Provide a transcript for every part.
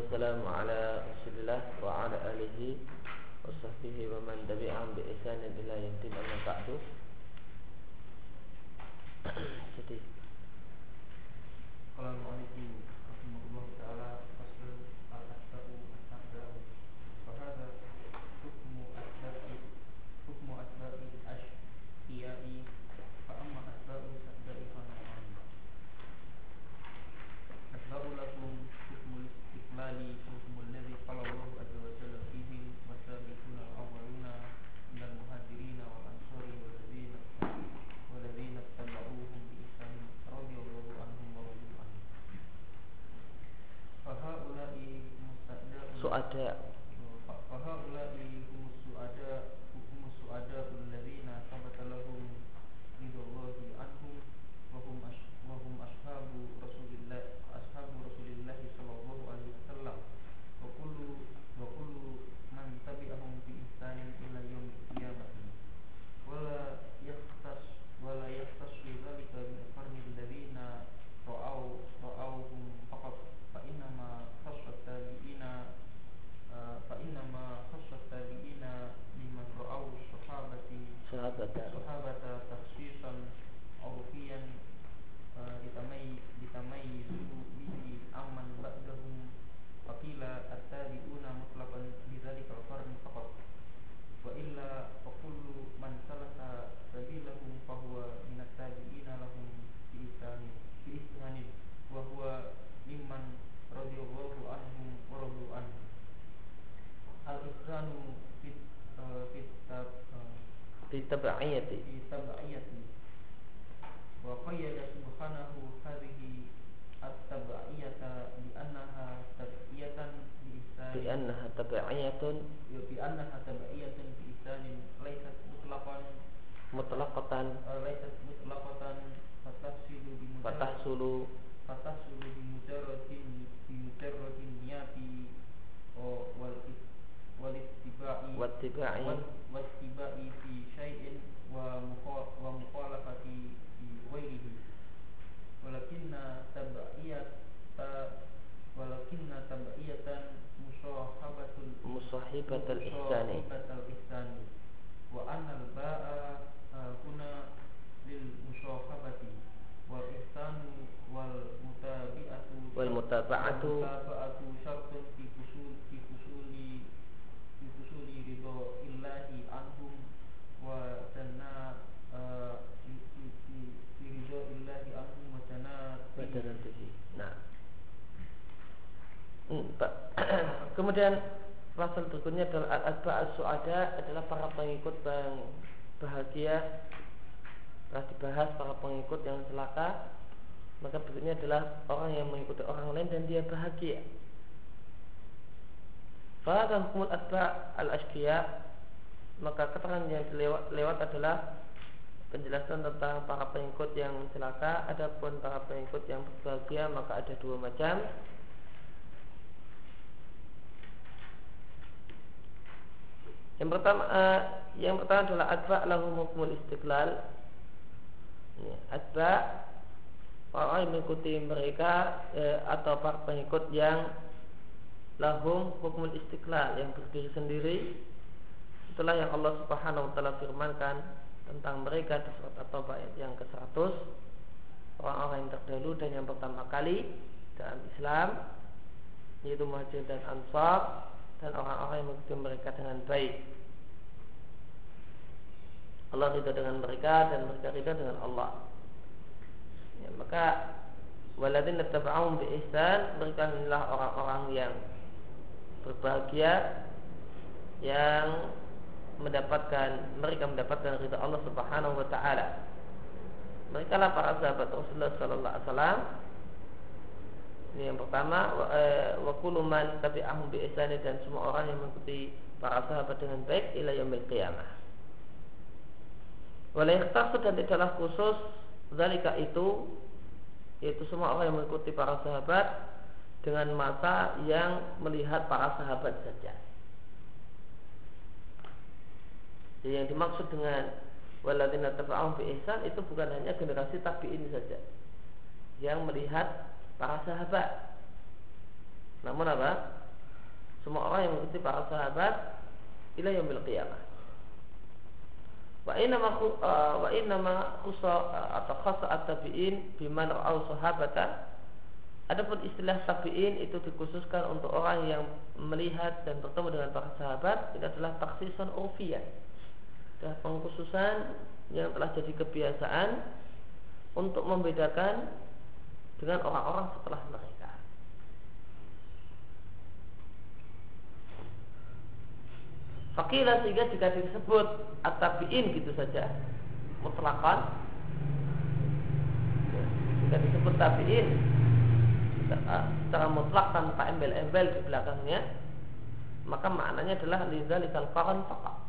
والسلام على رسول الله وعلى آله وصحبه ومن تبعهم بإحسان إلى يوم الدين. أما بعد. Jadi. tabi'iyati bi tabi'iyati wa qayyada subhanahu hadhihi at-tabi'iyata bi annaha tabi'iyatan bi ihsan ya, bi annaha tabi'iyatun. Bi annaha tabi'iyatun bi laysat mutlaqan. Mutlaqatan. Eh, laysat mutlaqatan. Fatahsulu bi fatahsulu fatahsulu bi bi niyati. Oh, wal والاتباع Wattiba'i وال- والاتباع في شيء ومخا- ومخالفة في غيره ولكن تبعية ولكن تبعية مصاحبة ال- Musahibat al-ihsani مصاحبة الإحسان وأن الباء آه، هنا للمصاحبة والإحسان والمتابعة والمتابعة والمتابعة شرط في فصول وجنى آه، في في في في رضا الله عنهم وجنى Wadanatihi Nah Hmm, Pak. Kemudian pasal berikutnya adalah al-asba as-su'ada adalah para pengikut yang bahagia telah dibahas para pengikut yang celaka maka berikutnya adalah orang yang mengikuti orang lain dan dia bahagia Fahadhan hukumul asba al-ashqiya maka keterangan yang lewat, lewat adalah penjelasan tentang para pengikut yang celaka. Adapun para pengikut yang berbahagia maka ada dua macam. Yang pertama eh, yang pertama adalah adba lahum hukmul istiqlal. Ya, adba orang yang mengikuti mereka eh, atau para pengikut yang lahum hukmul istiqlal yang berdiri sendiri itulah yang Allah Subhanahu wa taala firmankan tentang mereka di surat At-Taubah ayat yang ke-100 orang-orang yang terdahulu dan yang pertama kali dalam Islam yaitu Muhajir dan Ansar dan orang-orang yang mengikuti mereka dengan baik. Allah ridha dengan mereka dan mereka ridha dengan Allah. Ya, maka waladin taba'ahum bi ihsan mereka inilah orang-orang yang berbahagia yang mendapatkan mereka mendapatkan ridha Allah Subhanahu wa taala. Mereka lah para sahabat Rasulullah sallallahu alaihi wasallam. Ini yang pertama wa, eh, wa kullu man tabi'ahum bi dan semua orang yang mengikuti para sahabat dengan baik ila yaumil qiyamah. Wala yakhtasu dan tidaklah khusus zalika itu yaitu semua orang yang mengikuti para sahabat dengan mata yang melihat para sahabat saja. Jadi yang dimaksud dengan waladina taba'ahum bi ihsan itu bukan hanya generasi tabi'in saja yang melihat para sahabat Namun apa? Semua orang yang mengikuti para sahabat ila yaumil qiyamah. Wa inna ma uh, wa inna ma khusa uh, atau khasa at-tabi'in biman ra'au sahabata Adapun istilah tabi'in itu dikhususkan untuk orang yang melihat dan bertemu dengan para sahabat itu adalah taksisan urfiyah. Pengkhususan yang telah jadi kebiasaan untuk membedakan dengan orang-orang setelah mereka. Fakilah sehingga jika disebut at-tabi'in gitu saja mutlakan jika disebut tabi'in secara mutlak tanpa embel-embel di belakangnya maka maknanya adalah lidzalikal qarn faqat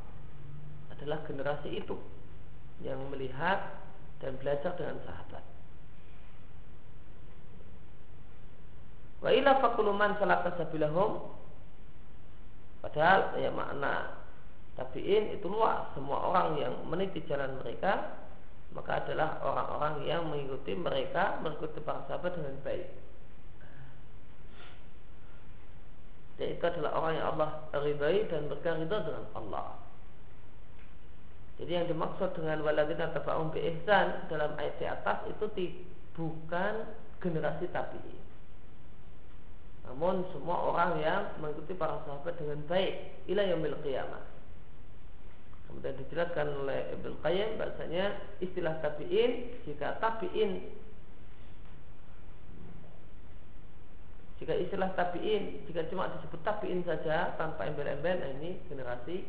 adalah generasi itu yang melihat dan belajar dengan sahabat. Wa ila faquluman salaka sabilahum padahal ya makna tabiin itu luas. Semua orang yang meniti jalan mereka maka adalah orang-orang yang mengikuti mereka mengikuti para sahabat dengan baik. Yaitu adalah orang yang Allah ridai dan berkarida dengan Allah. Jadi yang dimaksud dengan waladina taba'um bi ihsan dalam ayat di atas itu bukan generasi tabi'in. Namun semua orang yang mengikuti para sahabat dengan baik ila yaumil qiyamah. Kemudian dijelaskan oleh Ibnu Qayyim bahasanya istilah tabi'in jika tabi'in Jika istilah tabiin, jika cuma disebut tabiin saja tanpa embel-embel, nah ini generasi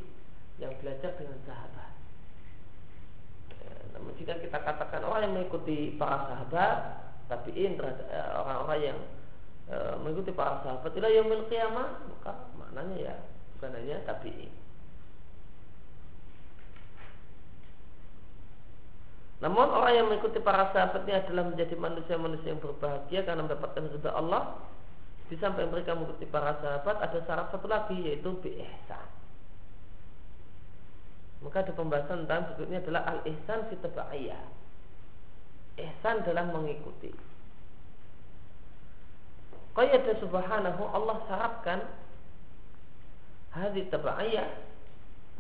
yang belajar dengan sahabat. Namun jika kita katakan orang yang mengikuti para sahabat, tabiin eh, orang-orang yang e, mengikuti para sahabat, tidak yang kiamah, maka maknanya ya bukan hanya tabiin. Namun orang yang mengikuti para sahabatnya adalah menjadi manusia-manusia yang berbahagia karena mendapatkan ridha Allah di samping mereka mengikuti para sahabat ada syarat satu lagi yaitu biihsan. Maka ada pembahasan tentang berikutnya adalah al-ihsan fi tabaiyah. Ihsan dalam mengikuti. Qayyada subhanahu Allah syaratkan hadis tabaiyah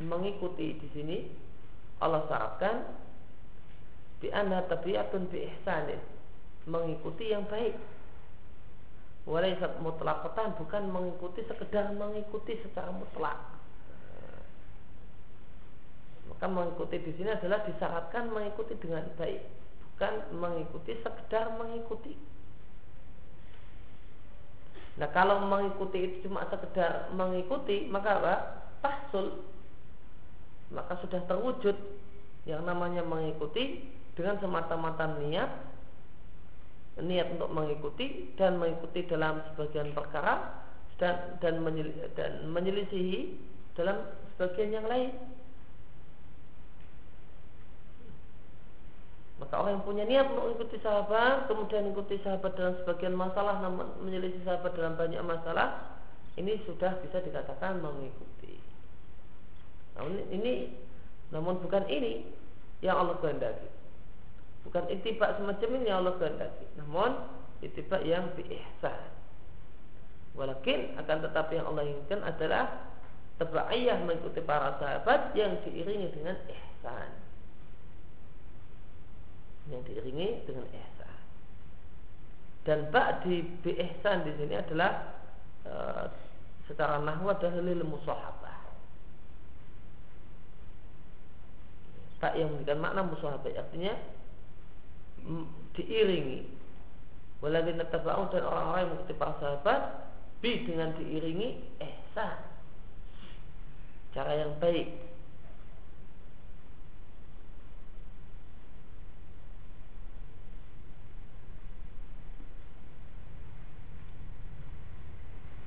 mengikuti di sini Allah syaratkan bi anna tabiatun bi ihsanin mengikuti yang baik Walaisat mutlaqatan bukan mengikuti sekedar mengikuti secara mutlak. Maka mengikuti di sini adalah disyaratkan mengikuti dengan baik, bukan mengikuti sekedar mengikuti. Nah kalau mengikuti itu cuma sekedar mengikuti maka apa? Tahsul maka sudah terwujud yang namanya mengikuti dengan semata-mata niat niat untuk mengikuti dan mengikuti dalam sebagian perkara dan dan menyelisihi dalam sebagian yang lain. Maka orang yang punya niat mengikuti sahabat, kemudian mengikuti sahabat dalam sebagian masalah, namun menyelisih sahabat dalam banyak masalah, ini sudah bisa dikatakan mengikuti. Namun ini, namun bukan ini yang Allah kehendaki. Bukan itibak semacam ini yang Allah kehendaki. Namun itibak yang biihsan. Walakin akan tetapi yang Allah inginkan adalah ayah mengikuti para sahabat yang diiringi dengan ihsan. Yang diiringi dengan ihsan. Dan bak di biihsan di sini adalah e, secara nahwa dalil musahabah. Tak yang memberikan makna musahabah artinya diiringi Waladina taba'un dan orang-orang yang mengikuti para sahabat Bi dengan diiringi ehsan Cara yang baik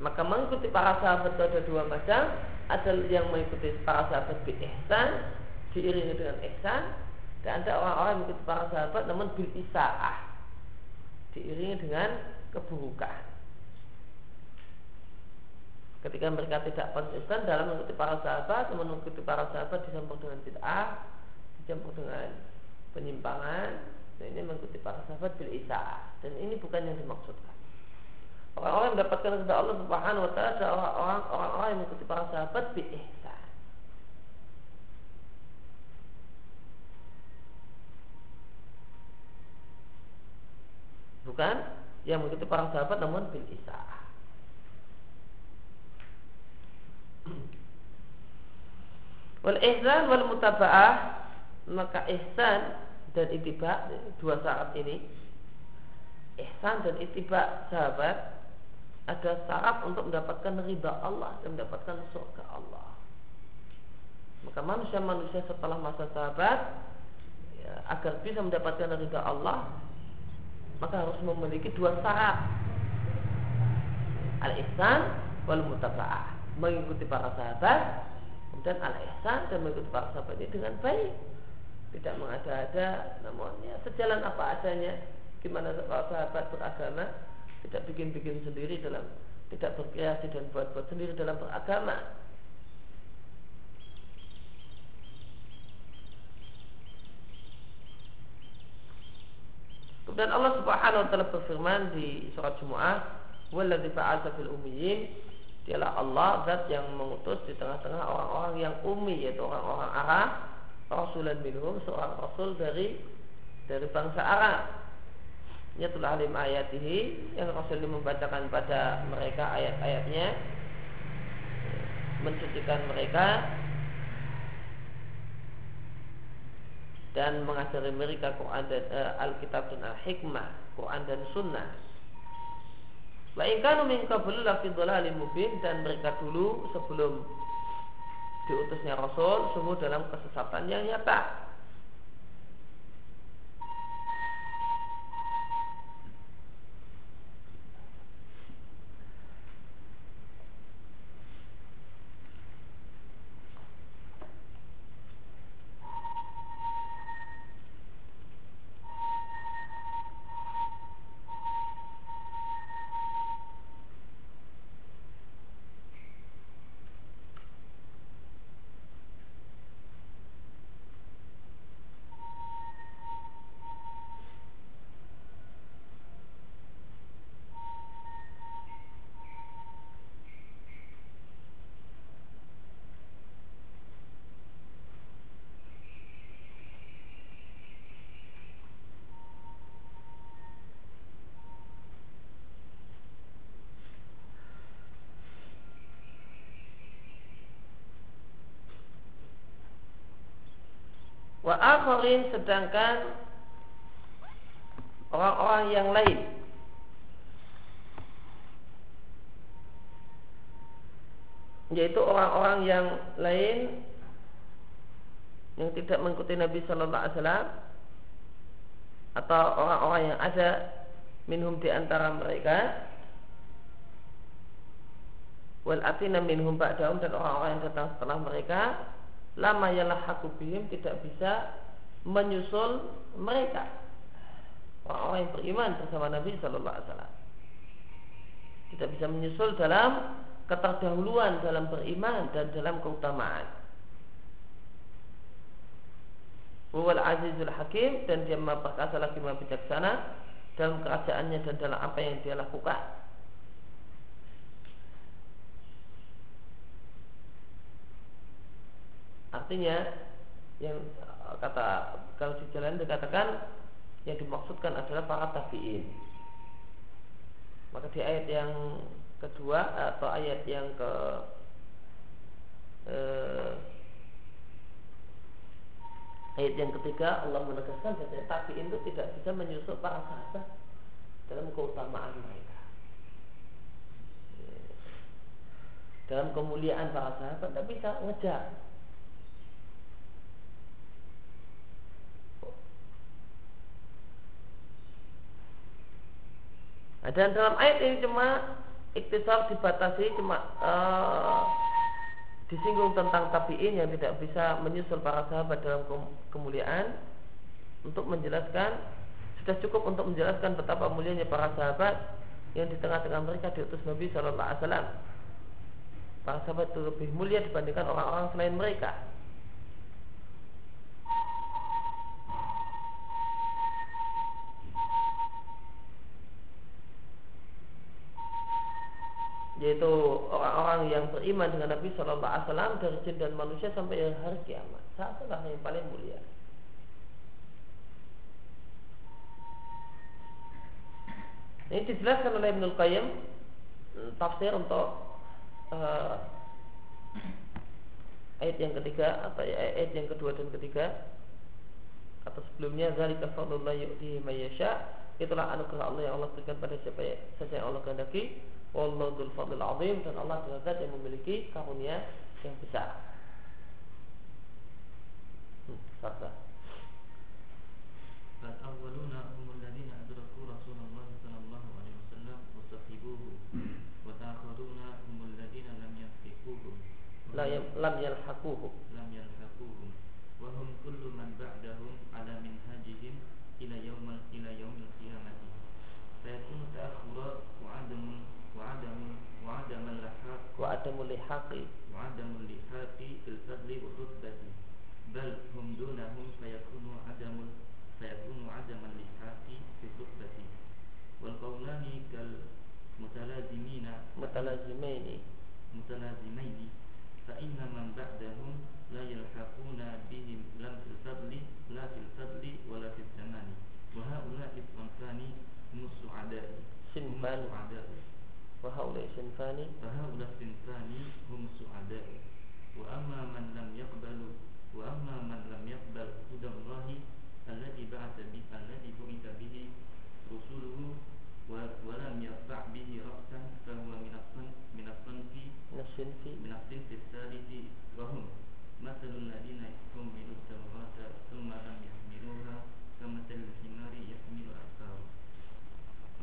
Maka mengikuti para sahabat itu ada dua macam Ada yang mengikuti para sahabat bi ihsan Diiringi dengan ihsan dan ada orang-orang yang mengikuti para sahabat namun bil isaah diiringi dengan keburukan. Ketika mereka tidak konsisten dalam mengikuti para sahabat, namun mengikuti para sahabat dicampur dengan bid'ah, dicampur dengan penyimpangan, dan ini mengikuti para sahabat bil isaah dan ini bukan yang dimaksudkan. Orang-orang yang mendapatkan ridha Allah Subhanahu wa taala adalah orang-orang yang mengikuti para sahabat bi ihsan. Bukan yang mengikuti para sahabat namun bil ihsan. Wal ihsan wal mutaba'ah maka ihsan dan itiba dua syarat ini ihsan dan itiba sahabat ada syarat untuk mendapatkan ridha Allah dan mendapatkan surga Allah. Maka manusia-manusia setelah masa sahabat ya, agar bisa mendapatkan ridha Allah maka harus memiliki dua syarat. Al-ihsan wal mutaba'ah mengikuti para sahabat dan al-ihsan dan mengikuti para sahabat ini dengan baik. Tidak mengada-ada namun ya sejalan apa adanya gimana para sahabat beragama tidak bikin-bikin sendiri dalam tidak berkreasi dan buat-buat sendiri dalam beragama Kemudian Allah Subhanahu wa taala berfirman di surat Jumu'ah, "Wallazi ba'atsa fil ummiyin" Dialah Allah zat yang mengutus di tengah-tengah orang-orang yang ummi yaitu orang-orang Arab, rasulan minhum seorang rasul dari dari bangsa Arab. Telah alim ayatihi yang Rasul membacakan pada mereka ayat-ayatnya mencucikan mereka dan mengajari mereka Quran dan uh, Alkitab dan Al-Hikmah, Quran dan Sunnah Wa in kanu min qablu la fi mubin dan mereka dulu sebelum diutusnya Rasul sungguh dalam kesesatan yang nyata. Akharin sedangkan orang-orang yang lain. Yaitu orang-orang yang lain yang tidak mengikuti Nabi Shallallahu Alaihi Wasallam atau orang-orang yang ada minhum di antara mereka. Wal atina minhum ba'dahum dan orang-orang yang datang setelah mereka. Lama yalah hakubihim tidak bisa menyusul mereka orang-orang yang beriman bersama Nabi Shallallahu Alaihi Wasallam tidak bisa menyusul dalam keterdahuluan dalam beriman dan dalam keutamaan. Wal Azizul Hakim dan dia maha perkasa lagi maha bijaksana dalam kerajaannya dan dalam apa yang dia lakukan. Artinya yang kata kalau di jalan dikatakan yang dimaksudkan adalah para tabiin. Maka di ayat yang kedua atau ayat yang ke eh, ayat yang ketiga Allah menegaskan bahwa tabiin itu tidak bisa menyusul para sahabat dalam keutamaan mereka. Dalam kemuliaan para sahabat tidak bisa ngejar Nah, dan dalam ayat ini cuma iktisar dibatasi cuma uh, disinggung tentang tabiin yang tidak bisa menyusul para sahabat dalam kemuliaan untuk menjelaskan sudah cukup untuk menjelaskan betapa mulianya para sahabat yang di tengah-tengah mereka diutus Nabi Shallallahu Alaihi Wasallam. Para sahabat itu lebih mulia dibandingkan orang-orang selain mereka. Yaitu orang-orang yang beriman dengan Nabi Shallallahu Alaihi Wasallam dari jin dan manusia sampai hari kiamat. Saat itulah yang paling mulia. Ini dijelaskan oleh Ibnul Qayyim hmm, tafsir untuk uh, ayat yang ketiga atau ayat yang kedua dan ketiga atau sebelumnya zalika fadlullah yu'tihi may yasha itulah anugerah Allah yang Allah berikan pada siapa saja yang Allah kehendaki. Wallahu dzul fadlil azim. Dan Allah adalah zat yang memiliki karunia yang besar. Hmm, lam yalhaquhu lam yalhaquhum معدم لحق معدم لحق الفضل والرتبة بل هم دونهم فيكون عدم فيكون عدم اللحاق في الرتبة والقولان كالمتلازمين. متلازمين. متلازمين. فإن من بعدهم لا يلحقون بهم لا في الفضل لا في الفضل ولا في الزمان وهؤلاء الصنفان هم السعداء هم السعداء وهؤلاء صنفان فهؤلاء الصنفان هم السعداء وأما من لم يقبل وأما من لم يقبل هدى الله الذي بعث به الذي بعث به رسوله ولم يرفع به رأسا فهو من الصنف من الصنف من الصنف من الصنف الثالث وهم مثل الذين يحملوا التوراة ثم لم يحملوها كمثل الحمار يحمل أسفاره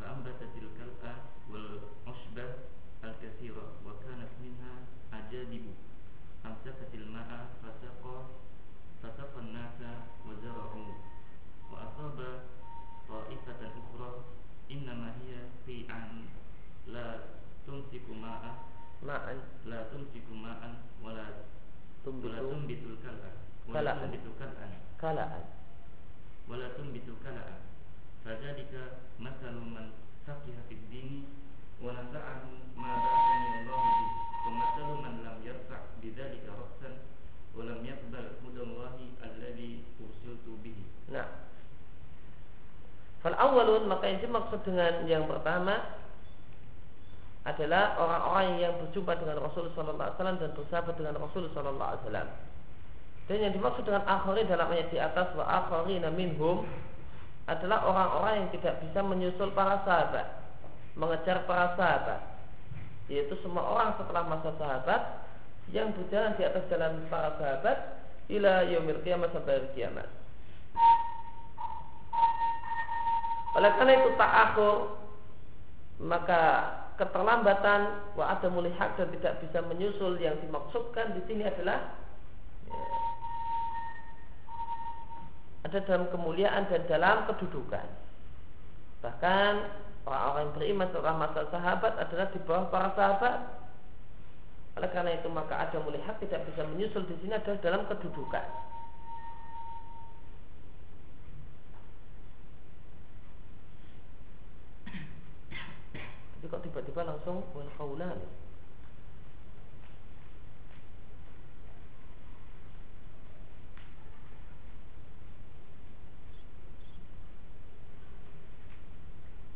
فأنبتت كالأ فأنبتت الكلأ والعشبة الكثيرة وكانت منها أجادب أمسكت الماء فسقى فسقى الناس وزرعوا وأصاب طائفة أخرى إنما هي في عن لا تمسك ماء ma'an la tumsiku ma'an wala tumbitu wala tumbitul kal'a wala tumbitul kal'an kala'an wala tumbitul kala'an fadzalika masalu man faqiha fid dini wa nafa'ahu ma ba'athani Allah bi wa masalu man lam yarfa' bidzalika ra'san wa lam yaqbal hudallahi alladhi ursiltu bihi. Nah. Fal awalun maka yang dimaksud dengan yang pertama adalah orang-orang yang berjumpa dengan Rasul Sallallahu Alaihi Wasallam dan bersahabat dengan Rasul Sallallahu Alaihi Wasallam. Dan yang dimaksud dengan akhirin dalam ayat di atas wa akhirin minhum adalah orang-orang yang tidak bisa menyusul para sahabat, mengejar para sahabat, yaitu semua orang setelah masa sahabat yang berjalan di atas jalan para sahabat ila yaumil qiyamah sampai kiamat. Oleh karena itu tak akhir maka keterlambatan wa ada mulihat dan tidak bisa menyusul yang dimaksudkan di sini adalah ya, ada dalam kemuliaan dan dalam kedudukan. Bahkan orang-orang yang beriman setelah masa sahabat adalah di bawah para sahabat. Oleh karena itu maka ada mulihat tidak bisa menyusul di sini adalah dalam kedudukan. Tapi kok tiba-tiba langsung wal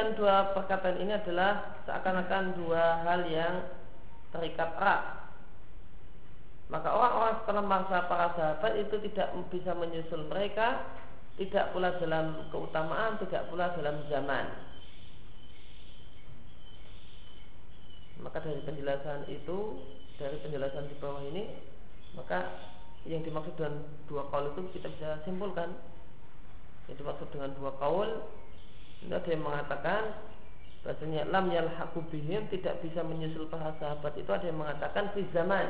dan dua perkataan ini adalah seakan-akan dua hal yang terikat erat. Maka orang-orang setelah masa para sahabat itu tidak bisa menyusul mereka, tidak pula dalam keutamaan, tidak pula dalam zaman. Maka dari penjelasan itu, dari penjelasan di bawah ini, maka yang dimaksud dengan dua kaul itu kita bisa simpulkan. Yang dimaksud dengan dua kaul, ini ada yang mengatakan bahasanya lam yalhaqu bihim tidak bisa menyusul para sahabat itu ada yang mengatakan fi zaman.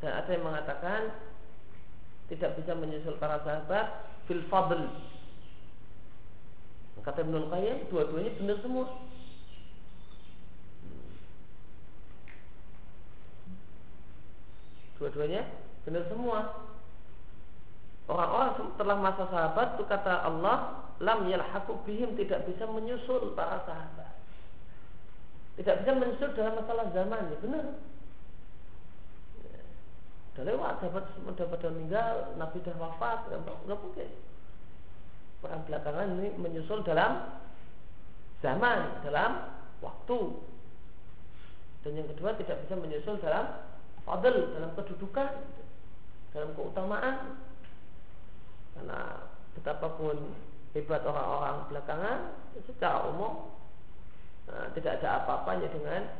Dan ada yang mengatakan tidak bisa menyusul para sahabat fil fadl Kata Ibnu Qayyim, dua-duanya benar semua. Dua-duanya benar semua. Orang-orang setelah masa sahabat itu kata Allah, lam yalhaqu bihim tidak bisa menyusul para sahabat. Tidak bisa menyusul dalam masalah zaman, ya benar. Sudah lewat, sahabat sudah pada meninggal, Nabi sudah wafat, nggak mungkin orang belakangan ini menyusul dalam zaman, dalam waktu. Dan yang kedua tidak bisa menyusul dalam fadl, dalam kedudukan, dalam keutamaan. Karena betapapun hebat orang-orang belakangan, secara umum nah, tidak ada apa-apanya dengan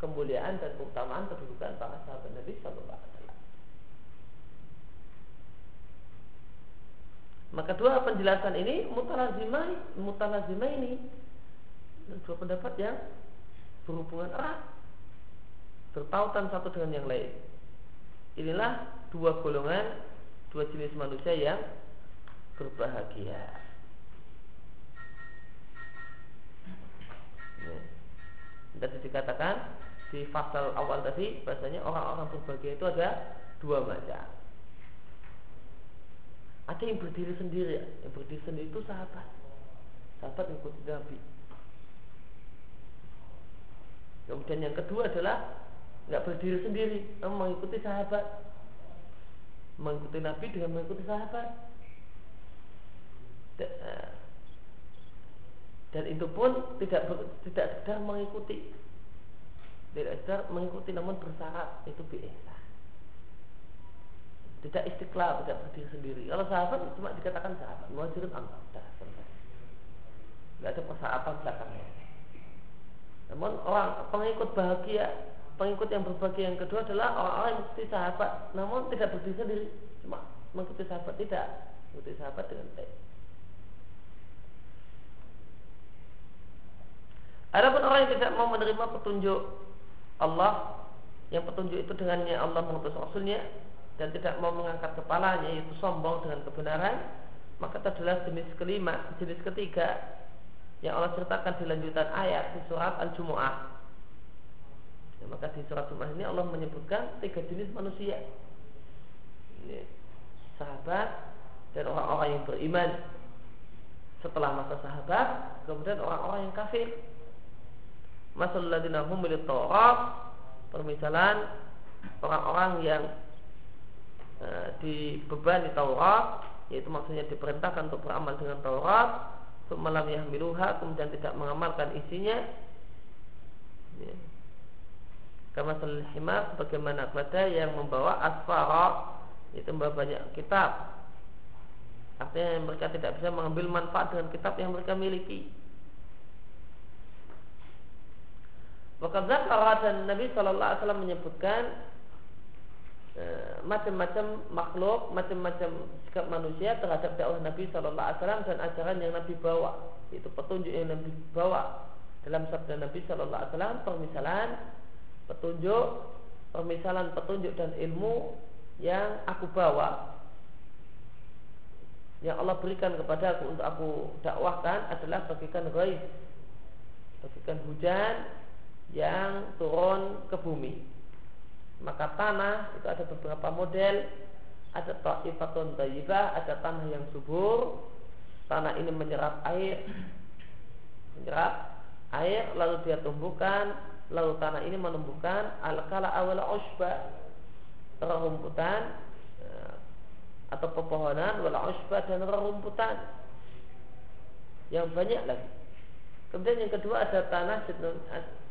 kemuliaan dan keutamaan kedudukan para sahabat Nabi Sallallahu Alaihi Wasallam. Maka dua penjelasan ini mutalazimah, mutalazimah ini dua pendapat yang berhubungan erat, bertautan satu dengan yang lain. Inilah dua golongan, dua jenis manusia yang berbahagia. Tadi dikatakan di pasal awal tadi bahasanya orang-orang berbahagia itu ada dua macam. Ada yang berdiri sendiri, yang berdiri sendiri itu sahabat. Sahabat mengikuti Nabi. Kemudian yang kedua adalah nggak berdiri sendiri, mengikuti sahabat. Mengikuti Nabi dengan mengikuti sahabat. Eh, dan itu pun tidak tidak sedang mengikuti tidak sedang mengikuti namun bersyarat itu biasa tidak istiqlal, tidak berdiri sendiri. Kalau sahabat cuma dikatakan sahabat, ansar, sudah selesai. Tidak ada persyaratan belakangnya. Namun orang pengikut bahagia, pengikut yang berbahagia yang kedua adalah orang-orang yang mengikuti sahabat, namun tidak berdiri sendiri, cuma mengikuti sahabat. Tidak, mengikuti sahabat dengan baik. Adapun orang yang tidak mau menerima petunjuk Allah, yang petunjuk itu dengannya Allah mengutus Rasulnya, dan tidak mau mengangkat kepalanya yaitu sombong dengan kebenaran maka itu adalah jenis kelima jenis ketiga yang Allah ceritakan di lanjutan ayat di surat Al-Jumu'ah maka di surat Jumu'ah ini Allah menyebutkan tiga jenis manusia. Ini, sahabat dan orang-orang yang beriman. Setelah masa sahabat kemudian orang-orang yang kafir. Masalah ladina humilit Taurat permisalan orang-orang yang e, dibebani Taurat yaitu maksudnya diperintahkan untuk beramal dengan Taurat malam yang miluha kemudian tidak mengamalkan isinya. Ya. Kama himar bagaimana kepada yang membawa asfara itu membawa banyak kitab Artinya mereka tidak bisa mengambil manfaat dengan kitab yang mereka miliki Maka Zakara dan Nabi Shallallahu Alaihi Wasallam menyebutkan Eh, macam-macam makhluk, macam-macam sikap manusia terhadap dakwah Nabi Shallallahu Alaihi Wasallam dan ajaran yang Nabi bawa. Itu petunjuk yang Nabi bawa dalam sabda Nabi Shallallahu Alaihi Wasallam, permisalan, petunjuk, permisalan petunjuk dan ilmu yang aku bawa. Yang Allah berikan kepada aku untuk aku dakwahkan adalah bagikan ghaib bagikan hujan yang turun ke bumi. Maka tanah itu ada beberapa model ada ta'ifatun tayyibah ada tanah yang subur. Tanah ini menyerap air menyerap air lalu dia tumbuhkan lalu tanah ini menumbuhkan al-kala awal usba rerumputan eh, atau pepohonan wala usba dan rerumputan yang banyak lagi. Kemudian yang kedua ada tanah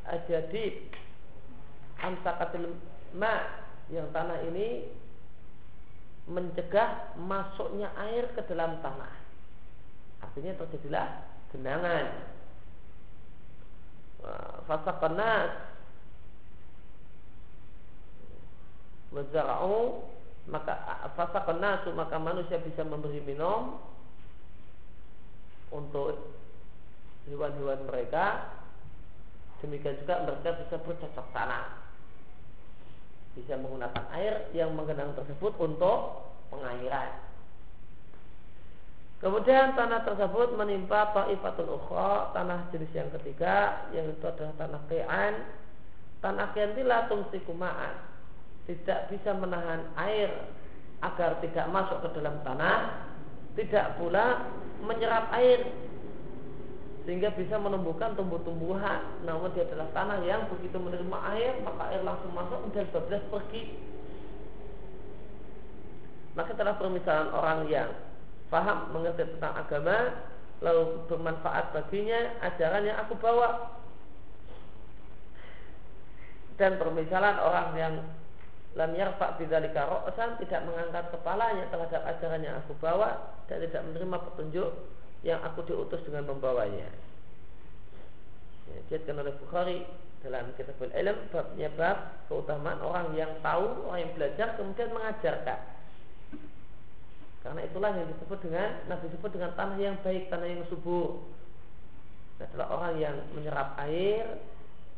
ada di amsakatil ma yang tanah ini mencegah masuknya air ke dalam tanah. Artinya terjadilah genangan. Fasa panas wazara'u maka fasa nasu maka manusia bisa memberi minum untuk hewan-hewan mereka. Demikian juga mereka bisa bercocok tanam. Bisa menggunakan air yang menggenang tersebut untuk pengairan. Kemudian tanah tersebut menimpa ta'ifatul ukhra, tanah jenis yang ketiga, yang itu adalah tanah kean. Tanah kean tidak tumsikuma'an. Tidak bisa menahan air agar tidak masuk ke dalam tanah, tidak pula menyerap air sehingga bisa menumbuhkan tumbuh-tumbuhan. Namun dia adalah tanah yang begitu menerima air maka air langsung masuk dan bablas pergi. Maka telah permisalan orang yang faham mengerti tentang agama lalu bermanfaat baginya ajaran yang aku bawa dan permisalan orang yang lam yarfa bidzalika ra'san tidak mengangkat kepalanya terhadap ajaran yang aku bawa dan tidak menerima petunjuk yang aku diutus dengan membawanya. Ya, Diatkan oleh Bukhari dalam kitab ilm babnya bab keutamaan orang yang tahu, orang yang belajar kemudian mengajarkan. Karena itulah yang disebut dengan Nabi disebut dengan tanah yang baik, tanah yang subur. Adalah orang yang menyerap air,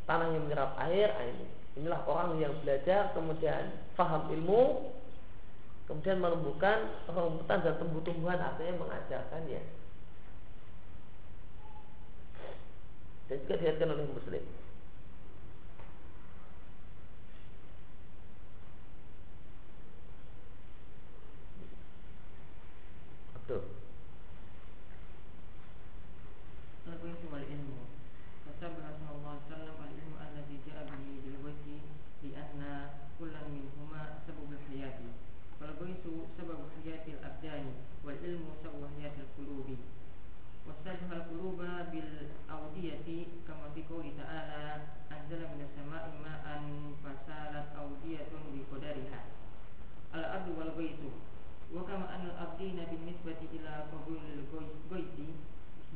tanah yang menyerap air, ini. Inilah orang yang belajar kemudian faham ilmu, kemudian menumbuhkan rumputan dan tumbuh-tumbuhan artinya mengajarkannya. dan juga dilihatkan oleh muslim So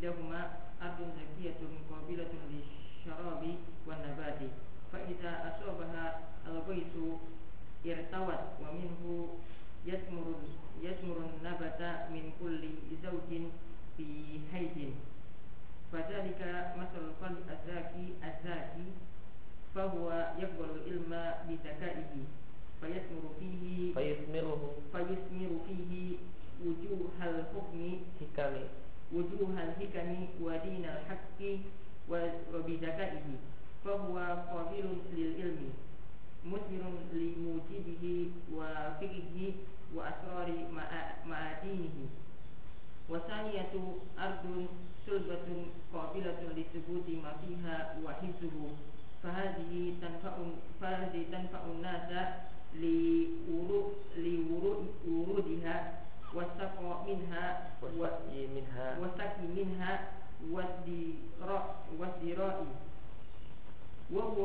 ihdahuma ardun zakiyatun qabilatun lisyarabi wan nabati. Fa idza asabaha al-ghaisu irtawat wa minhu yasmurun yasmurun nabata min kulli zawjin bi haydin. Fadzalika masalul qalbi az-zaki az-zaki fahuwa yaqbalu ilma bi zakaihi. Fayasmiru fihi fayasmiruhu fayasmiru fihi wujuhal hukmi. Hikami. وجوه الحكم ودين الحق وبذكائه فهو قابل للعلم مثمر لموجبه وفقهه وأسرار معادينه والثانية أرض سلبة قابلة لثبوت ما فيها وحفظه فهذه تنفع فهذه تنفع الناس لورودها والسقى منها والسقي منها والسقي منها والذراء وهو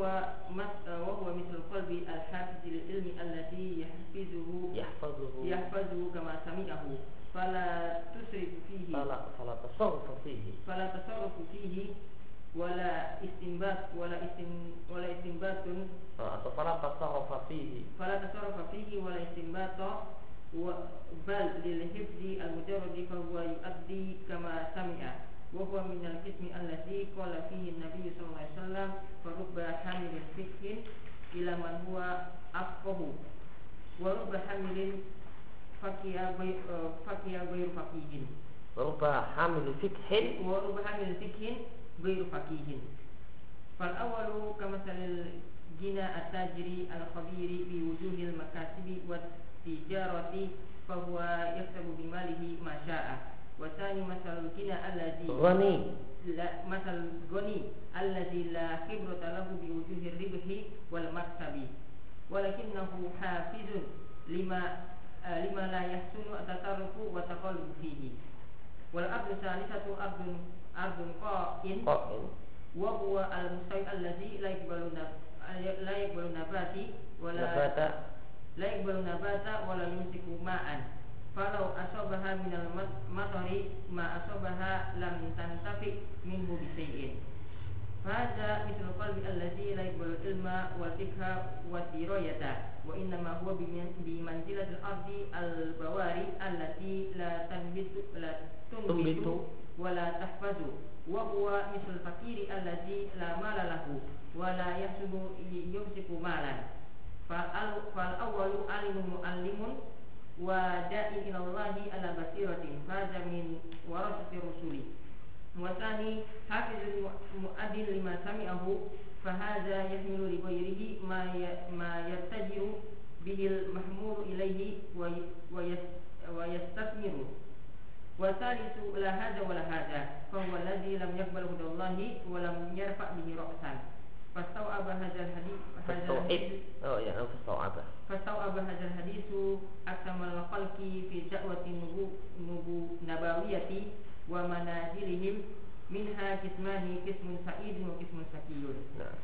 وهو مثل القلب الحافظ للعلم الذي يحفظه يحفظه. يحفظه كما سمعه. فلا تسرف فيه. فلا فلا تصرف فيه. فلا تصرف فيه ولا استنباط ولا استن ولا استنباط. فلا تصرف فيه. فلا تصرف فيه ولا استنباط بل للحفظ المجرد فهو يؤدي كما سمع وهو من القسم الذي قال فيه النبي صلى الله عليه وسلم فرب حامل فقه إلى من هو أفقه ورب حامل فقه غير فقيه ورب حامل فقه ورب حامل فقه غير فقيه. فالأول كمثل الجنى التاجر الخبير بوجوه المكاسب tijarati fahuwa yaksabu bimalihi masya'a wa tani masalul kina allazi ghani. la masal ghani allazi la khibrata lahu bi wujuhir ribhi wal maksabi walakinnahu hafizun lima uh, lima la yahsunu at-tasarrufu wa taqallu fihi. Wal abdu salisatu abdun ardun qa'in. Qa'in. Wa huwa al-mustaqil allazi la yakbalu la yaqbalu nabati wala nabata la yaqbalu nabata wa la yumsiku ma'an. Falau asabaha min al-matari ma asabaha lam tantafi minhu bi shay'in Fahada mithl qalbi allazi la yaqbalu ilma wal fikha wa dirayata wa innama huwa bi manzilatil ardi al bawari allati la tanbitu la tunbitu wa la tahfazu. Wa huwa mithl fakiri allazi la mala lahu wa la yahsubu yumsiku malan fal al fal muallimun wa da'i ila Allahi ala basiratin. Hadza min warasati rusuli. Wa thani hafizul muaddin lima sami'ahu fa hadza yahmilu li ghairihi ma ya-, ma yattaji'u bihil mahmuru ilaihi wa wa wa thalithu la hadza wa la hadza fa huwa alladhi lam hudallahi wa lam yarfa' bihi ra'san fastau abah hajar hadis hazal oh ya fastau abah fastau abah hazal hadisu aksamal khalqi fi da'wati nubu nubu nabawiyati wa manazilihim minha kismani kismun sa'id wa kismun sakiyun. Nah.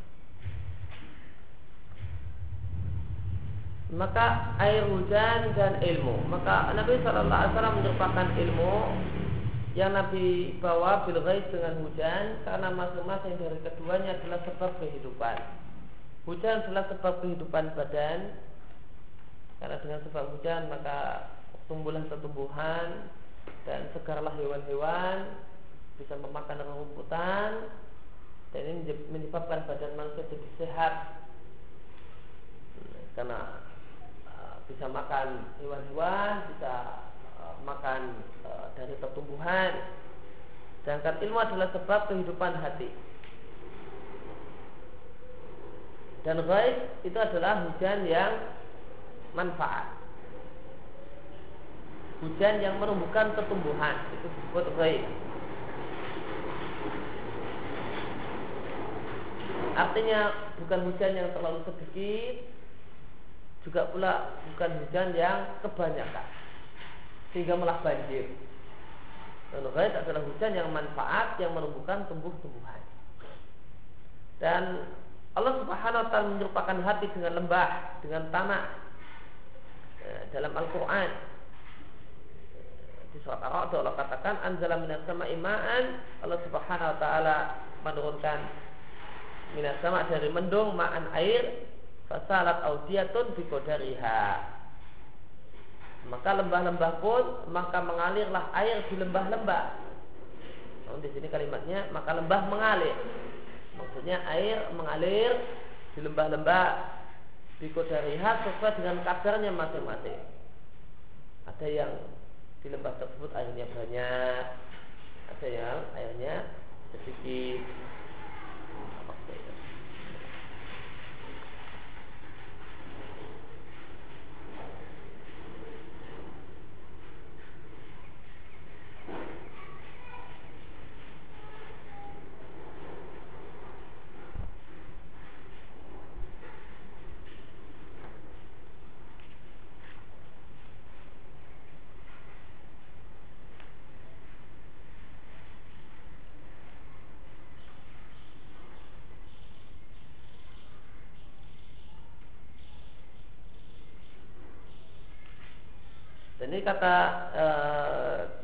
Maka air hujan dan ilmu. Maka Nabi Shallallahu Alaihi Wasallam menyerupakan ilmu yang Nabi bawa bil dengan hujan karena masing-masing dari keduanya adalah sebab kehidupan. Hujan adalah sebab kehidupan badan karena dengan sebab hujan maka tumbuhlah tumbuhan dan segarlah hewan-hewan bisa memakan rumputan dan ini menyebabkan badan manusia jadi sehat karena uh, bisa makan hewan-hewan bisa makan uh, dari pertumbuhan. Sedangkan ilmu adalah sebab kehidupan hati. Dan ghaib itu adalah hujan yang manfaat. Hujan yang menumbuhkan pertumbuhan itu disebut ghaib. Artinya bukan hujan yang terlalu sedikit Juga pula bukan hujan yang kebanyakan Sehingga malah banjir. Dan ghaid adalah hujan yang manfaat Yang menumbuhkan tumbuh-tumbuhan. Dan Allah subhanahu wa ta'ala menyerupakan hati dengan lembah Dengan tanah eh, Dalam Al-Quran. Di surat Ar-Ra'd Allah katakan anzala minas sama'i ma'an. Allah Subhanahu wa taala menurunkan minas sama dari mendung ma'an air fasalat audiyatun biqadariha maka lembah-lembah pun maka mengalirlah air di lembah-lembah. Namun di sini kalimatnya maka lembah mengalir. Maksudnya air mengalir di lembah-lembah. Biqadariha sesuai dengan kadarnya masing-masing. Ada yang di lembah tersebut airnya banyak ada yang airnya sedikit Ini kata e,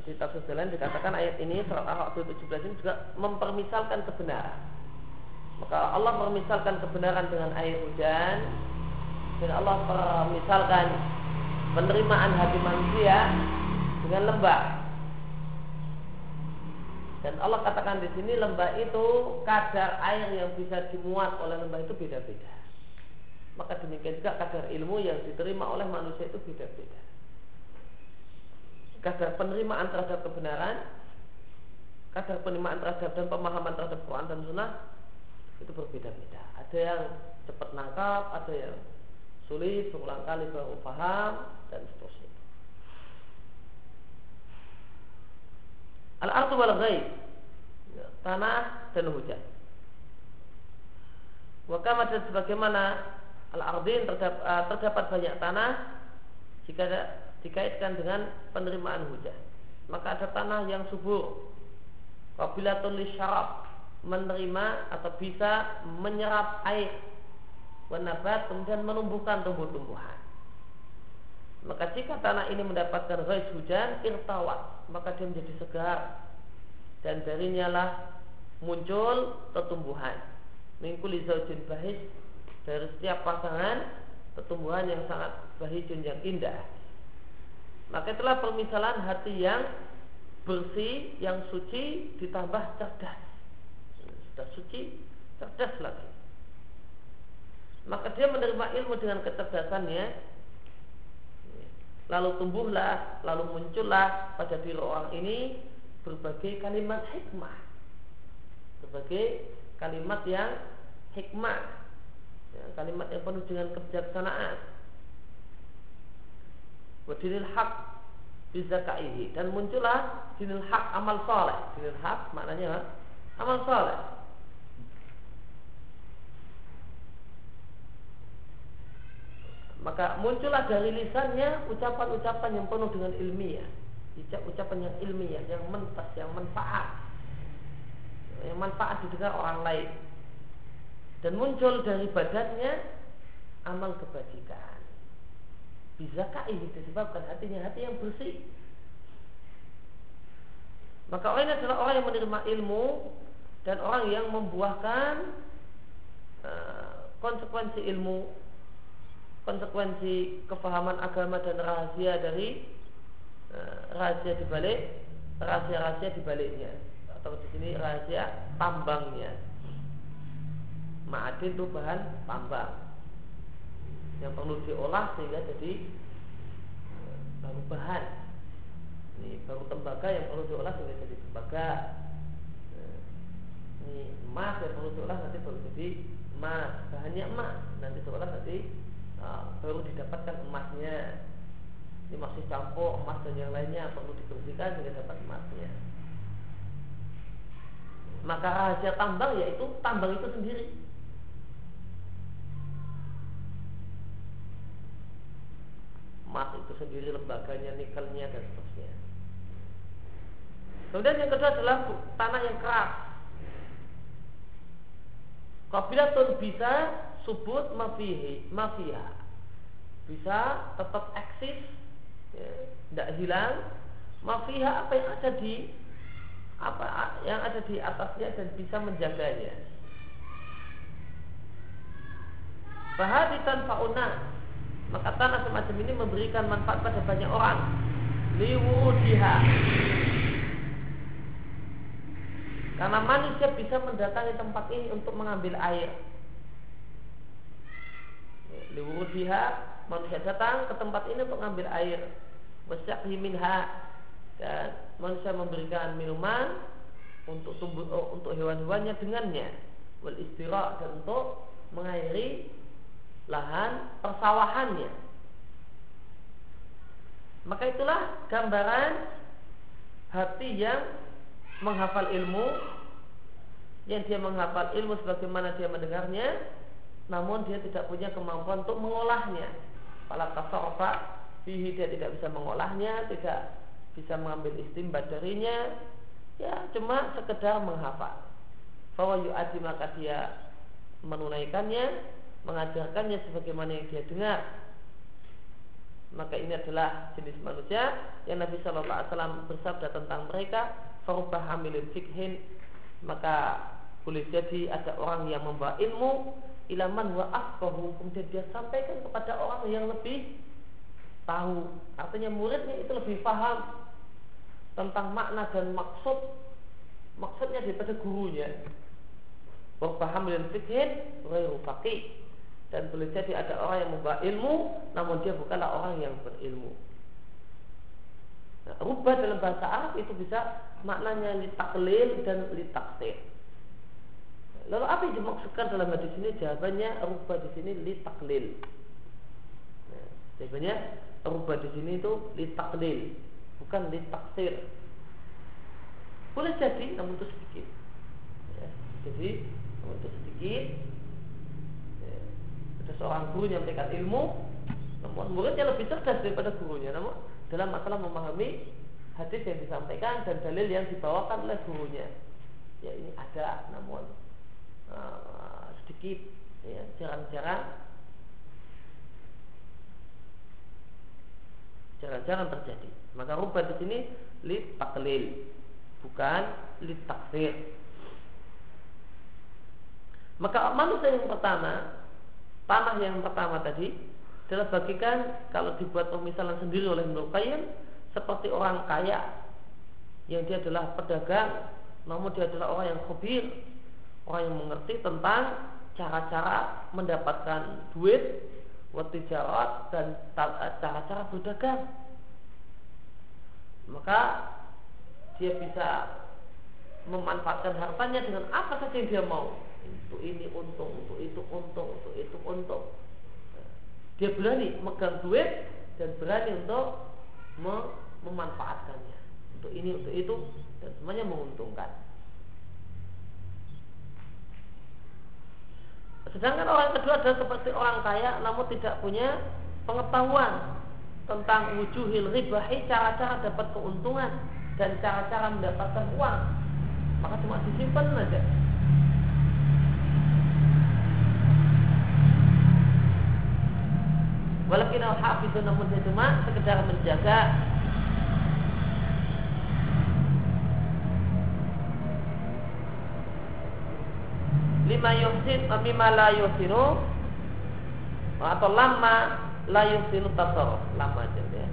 di tafsir lain dikatakan ayat ini surat Al-A'raf 17 ini juga mempermisalkan kebenaran. Maka Allah permisalkan kebenaran dengan air hujan dan Allah permisalkan penerimaan hati manusia dengan lembah. Dan Allah katakan di sini lembah itu kadar air yang bisa dimuat oleh lembah itu beda-beda. Maka demikian juga kadar ilmu yang diterima oleh manusia itu beda-beda kadar penerimaan terhadap kebenaran, kadar penerimaan terhadap dan pemahaman terhadap Quran dan Sunnah itu berbeda-beda. Ada yang cepat nangkap, ada yang sulit berulang kali baru paham dan seterusnya. Al-ardu wal ghaib tanah dan hujan. Wakama dan sebagaimana al-ardin terdapat, terdapat banyak tanah jika dikaitkan dengan penerimaan hujan. Maka ada tanah yang subur, Apabila tulis syarab menerima atau bisa menyerap air wanabat kemudian menumbuhkan tumbuh-tumbuhan. Maka jika tanah ini mendapatkan rais hujan irtawat maka dia menjadi segar dan darinya lah muncul pertumbuhan mingkuli zaujin bahis dari setiap pasangan pertumbuhan yang sangat bahijun yang indah maka itulah permisalan hati yang bersih yang suci ditambah cerdas. Sudah suci cerdas lagi. Maka dia menerima ilmu dengan kecerdasannya. Lalu tumbuhlah lalu muncullah pada diri orang ini berbagai kalimat hikmah. Berbagai kalimat yang hikmah. Ya, kalimat yang penuh dengan kebijaksanaan wadinil hak bizakaihi. Dan muncullah dinil hak amal soleh. Dinil hak maknanya amal soleh. Maka muncullah dari lisannya ucapan-ucapan yang penuh dengan ilmiah. Ucapan yang ilmiah yang mentas yang manfaat. Yang manfaat didengar orang lain. Dan muncul dari badannya amal kebajikan bisakah ini disebabkan hatinya hati yang bersih. Maka orang ini adalah orang yang menerima ilmu dan orang yang membuahkan uh, konsekuensi ilmu konsekuensi kefahaman agama dan rahasia dari uh, rahasia dibalik rahasia-rahasia dibaliknya atau di sini rahasia tambangnya. Ma'adin itu bahan tambang yang perlu diolah sehingga jadi uh, baru bahan. Ini baru tembaga yang perlu diolah sehingga jadi tembaga. Uh, ini emas yang perlu diolah nanti baru jadi emas. Bahannya emas nanti diolah nanti Ah, baru didapatkan emasnya. Ini masih campur emas dan yang lainnya perlu dibersihkan sehingga dapat emasnya. Maka rahasia tambang yaitu tambang itu sendiri emas itu sendiri lembaganya nikelnya dan seterusnya. Kemudian yang kedua adalah tanah yang keras. Tuh bisa subut mafihi mafia bisa tetap eksis ya, tidak hilang. Mafiha apa yang ada di apa yang ada di atasnya dan bisa menjaganya. Bahaditan fauna maka tanah semacam ini memberikan manfaat pada banyak orang. Liwudiha. Karena manusia bisa mendatangi tempat ini untuk mengambil air. Liwudiha manusia datang ke tempat ini untuk mengambil air. Wasyahi minha. Dan manusia memberikan minuman untuk tumbuh oh, untuk hewan-hewannya dengannya. Wal dan untuk mengairi lahan persawahannya maka itulah gambaran hati yang menghafal ilmu yang dia menghafal ilmu sebagaimana dia mendengarnya namun dia tidak punya kemampuan untuk mengolahnya. Pala kasorfa fihi dia tidak bisa mengolahnya, tidak bisa mengambil istimbat darinya, ya cuma sekedar menghafal. Bahwa yu'adi maka dia menunaikannya, mengajarkannya sebagaimana yang dia dengar. Maka ini adalah jenis manusia yang Nabi Shallallahu Alaihi Wasallam bersabda tentang mereka, farubah hamilin fikhin, maka boleh jadi ada orang yang membawa ilmu ilaman wa afqahu kemudian dia sampaikan kepada orang yang lebih tahu. Artinya muridnya itu lebih paham tentang makna dan maksud maksudnya daripada gurunya. Wa dan fikir ghairu faqih dan boleh jadi ada orang yang membawa ilmu namun dia bukanlah orang yang berilmu nah, rubah dalam bahasa Arab itu bisa maknanya litaklil dan litaksir Lalu apa yang dimaksudkan dalam hadis ini? Jawabannya rubah di sini li taklil. Nah, jawabannya rubah di sini itu li taklil, bukan li taksir. Boleh jadi, namun itu sedikit. Ya, jadi, namun itu sedikit. Ya, ada seorang guru yang memberikan ilmu, namun muridnya lebih cerdas daripada gurunya. Namun dalam masalah memahami hadis yang disampaikan dan dalil yang dibawakan oleh gurunya. ya ini ada namun uh, sedikit ya jarang-jarang jarang-jarang terjadi maka rubah di sini lit taklil bukan lit takfir maka manusia yang pertama tanah yang pertama tadi adalah bagikan kalau dibuat pemisalan sendiri oleh Ibnu seperti orang kaya yang dia adalah pedagang namun dia adalah orang yang khabir orang yang mengerti tentang cara-cara mendapatkan duit waktu jarak dan cara-cara berdagang. Maka dia bisa memanfaatkan hartanya dengan apa saja yang dia mau. Untuk ini untung untuk itu untung untuk itu dia berani megang duit dan berani untuk memanfaatkannya untuk ini untuk itu dan semuanya menguntungkan. Sedangkan orang kedua adalah seperti orang kaya namun tidak punya pengetahuan tentang wujuhil ribahi cara-cara dapat keuntungan dan cara-cara mendapatkan uang. Maka cuma disimpan saja. Walaupun al-hafidhu namun dia cuma sekedar menjaga lima yuhsin mimma la yuhsinu atau lama la yuhsinu tasarruf. Lama aja ya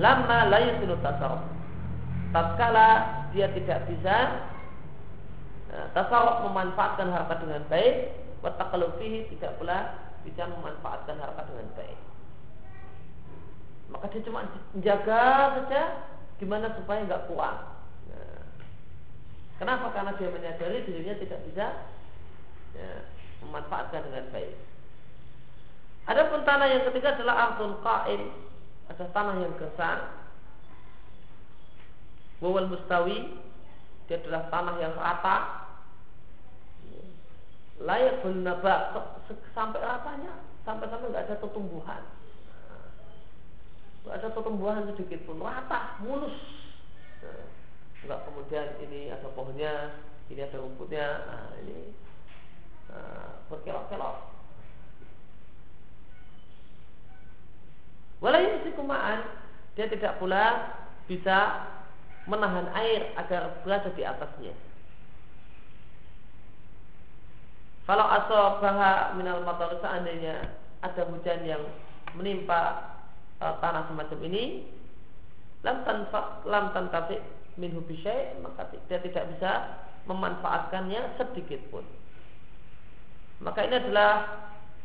lama la yuhsinu tasarruf. Tatkala dia tidak bisa eh, tasarruf memanfaatkan harta dengan baik wa fihi tidak pula bisa memanfaatkan harta dengan baik maka dia cuma menjaga saja gimana supaya nggak kuat. Nah, kenapa? Karena dia menyadari dirinya tidak bisa ya, memanfaatkan dengan baik. Adapun tanah yang ketiga adalah ardun qaim, ada tanah yang gersang. Wawal mustawi, dia adalah tanah yang rata. Layak bernabak sampai ratanya, sampai-sampai nggak ada pertumbuhan. Ada pertumbuhan sedikit pun, rata, mulus. Nah, kemudian ini ada pohonnya, ini ada rumputnya, nah, ini Eh, berkelok-kelok. Walau kumaan dia tidak pula bisa menahan air agar berada di atasnya. Kalau asobah minal motor seandainya ada hujan yang menimpa uh, tanah semacam ini, lam tanfa lam tantafi min maka dia tidak bisa memanfaatkannya sedikit pun. Maka ini adalah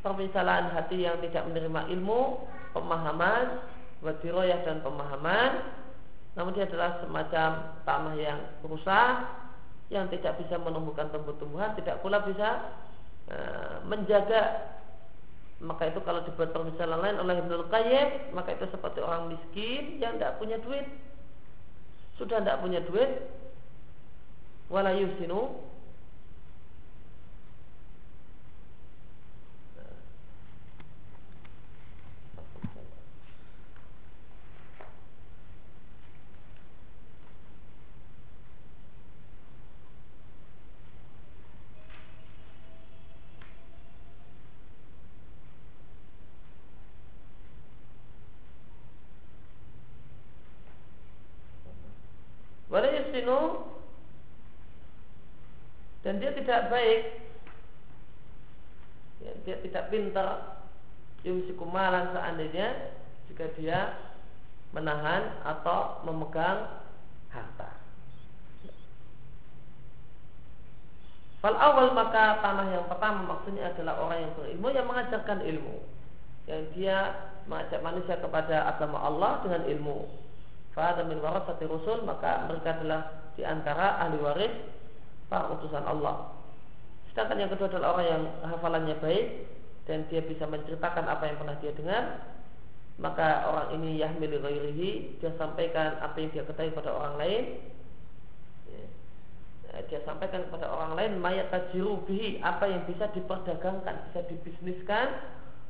permisalan hati yang tidak menerima ilmu, pemahaman, wadiroyah dan pemahaman. Namun dia adalah semacam tanah yang rusak, yang tidak bisa menumbuhkan tumbuh-tumbuhan, tidak pula bisa e, menjaga. Maka itu kalau dibuat permisalan lain oleh Ibnu Qayyim, maka itu seperti orang miskin yang tidak punya duit. Sudah tidak punya duit, wala yusinu Yusinu dan dia tidak baik. Ya, dia tidak pintar. Yumsiku malan seandainya jika dia menahan atau memegang harta. Fal awal maka tanah yang pertama maksudnya adalah orang yang berilmu yang mengajarkan ilmu. Yang dia mengajak manusia kepada agama Allah dengan ilmu Fahadha min warasati rusul maka mereka adalah di antara ahli waris para utusan Allah. Sedangkan yang kedua adalah orang yang hafalannya baik dan dia bisa menceritakan apa yang pernah dia dengar, maka orang ini yahmil ghairihi dia sampaikan apa yang dia ketahui pada orang lain. Ya. Dia sampaikan kepada orang lain mayat tajiru bihi apa yang bisa diperdagangkan, bisa dibisniskan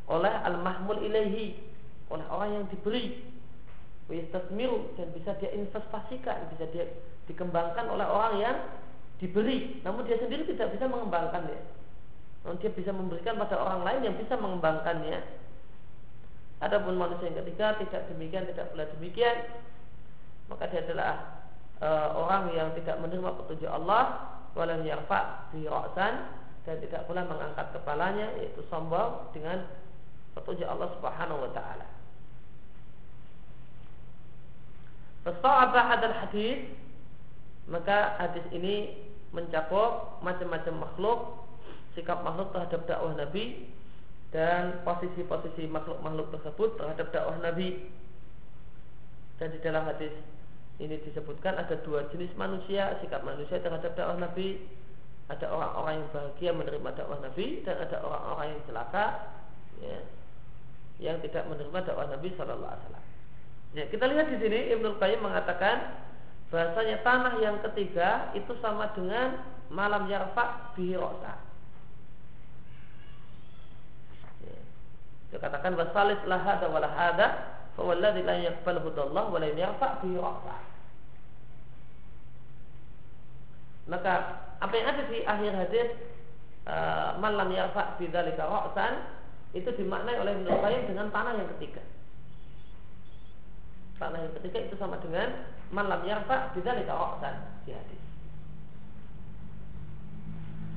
oleh al-mahmul ilaihi oleh orang yang diberi Wistasmiru dan bisa dia investasikan, bisa dia dikembangkan oleh orang yang diberi, namun dia sendiri tidak bisa mengembangkannya. Namun dia bisa memberikan pada orang lain yang bisa mengembangkannya. Adapun manusia yang ketiga tidak demikian, tidak pula demikian, maka dia adalah e, orang yang tidak menerima petunjuk Allah, walam yarfa fi dan tidak pula mengangkat kepalanya yaitu sombong dengan petunjuk Allah Subhanahu wa taala. Fasta'aba hadal hadis maka hadis ini mencakup macam-macam makhluk, sikap makhluk terhadap dakwah Nabi dan posisi-posisi makhluk-makhluk tersebut terhadap dakwah Nabi. Dan di dalam hadis ini disebutkan ada dua jenis manusia, sikap manusia terhadap dakwah Nabi. Ada orang-orang yang bahagia menerima dakwah Nabi dan ada orang-orang yang celaka ya, yang tidak menerima dakwah Nabi Shallallahu Alaihi Wasallam. Ya, kita lihat di sini Ibnu Qayyim mengatakan bahasanya tanah yang ketiga itu sama dengan malam yarfa bihi rosa. Ya. Dia katakan wasalis lahada walahada fawalladhi la yakbal hudallah wa la yarfa bihi rosa. Maka apa yang ada di akhir hadis uh, malam yarfa bidzalika ra'san itu dimaknai oleh Ibnu Qayyim dengan tanah yang ketiga. Tanah yang ketiga itu sama dengan malam yarfa bidzalika ra'san di hadis.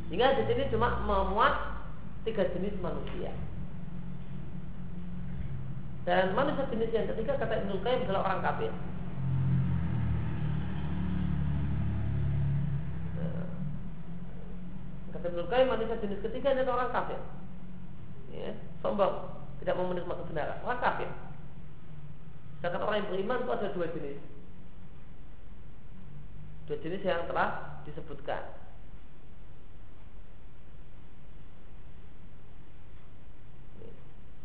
Sehingga di sini cuma memuat tiga jenis manusia. Dan manusia jenis yang ketiga kata Ibnu Qayyim adalah orang kafir. Kata Ibnu Qayyim manusia jenis ketiga adalah orang kafir. Ya, sombong, tidak mau menerima kebenaran, orang kafir. Sedangkan orang yang beriman itu ada dua jenis. Dua jenis yang telah disebutkan.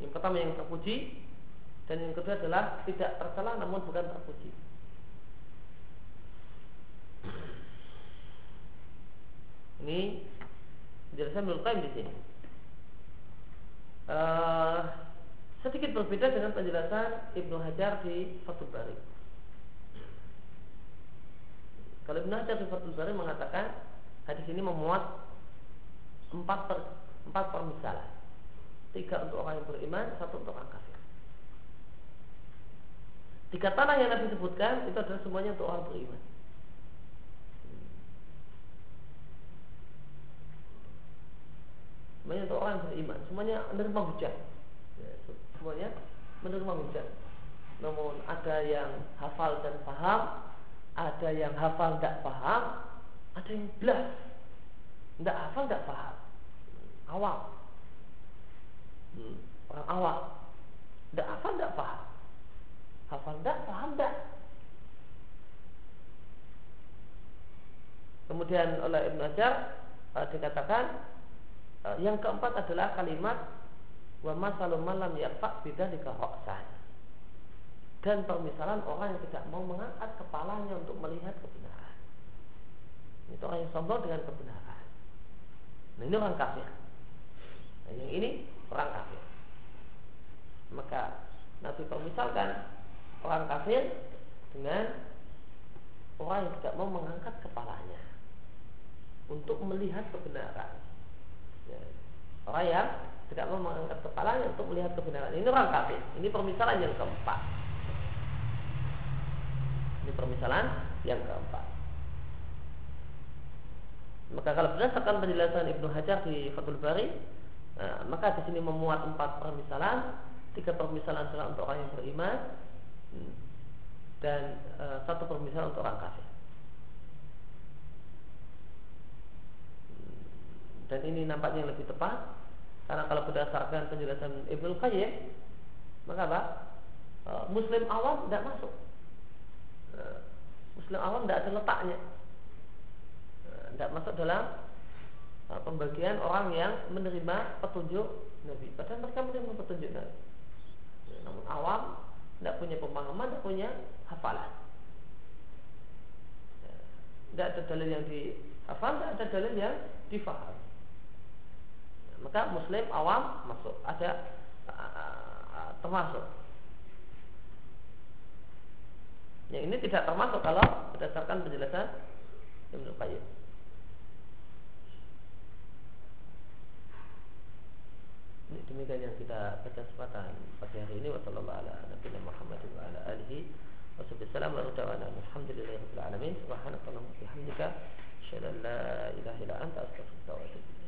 Yang pertama yang terpuji dan yang kedua adalah tidak tercela namun bukan terpuji. Ini penjelasan Ibnu di sini. Uh, sedikit berbeda dengan penjelasan Ibnu Hajar di Fathul Bari. Kalau Ibnu Hajar di Fathul Bari mengatakan hadis ini memuat empat per, empat permisalan, tiga untuk orang yang beriman, satu untuk orang kafir. Tiga tanah yang Nabi sebutkan itu adalah semuanya untuk orang beriman. Semuanya untuk orang yang beriman, semuanya menerima hujan semuanya. Menerima hujan. Namun ada yang hafal dan paham, ada yang hafal tidak paham, ada yang belas, tidak hafal tidak paham, awam, hmm, orang awam, tidak hafal tidak paham, hafal tidak paham tidak. Kemudian oleh Ibn Hajar uh, dikatakan uh, yang keempat adalah kalimat wa masalu malam yarfa bidzalika ra'san dan permisalan orang yang tidak mau mengangkat kepalanya untuk melihat kebenaran. Itu orang yang sombong dengan kebenaran. Nah ini orang kafir. Nah, yang ini orang kafir. Maka Nabi permisalkan orang kafir dengan orang yang tidak mau mengangkat kepalanya untuk melihat kebenaran. Ya. orang yang tidak mau mengangkat kepalanya untuk melihat kebenaran. Ini orang kafir. Ini permisalan yang keempat. Ini permisalan yang keempat. Maka kalau berdasarkan penjelasan Ibnu Hajar di Fathul Bari, nah, maka di sini memuat empat permisalan, tiga permisalan adalah untuk orang yang beriman, hmm, dan e, satu permisalan untuk orang kafir. Dan ini nampaknya lebih tepat karena kalau berdasarkan penjelasan Ibnu Qayyim, maka apa? E, Muslim awam tidak masuk. E, Muslim awam tidak ada letaknya. E, tidak masuk dalam pembagian orang yang menerima petunjuk Nabi. Padahal mereka menerima petunjuk Nabi. Namun awam tidak punya pemahaman, tidak punya hafalan. Tidak ada dalil yang dihafal, tidak ada dalil yang difaham maka muslim awam masuk ada uh, termasuk. Ya ini tidak termasuk kalau berdasarkan penjelasan Ibnu Qayyim. Ini demikian yang kita baca sepatan pagi hari ini. Wassalamualaikum warahmatullahi wabarakatuh. Wassalamualaikum warahmatullahi wabarakatuh. Alihi la ilaha illa anta astaghfiruka wa atubu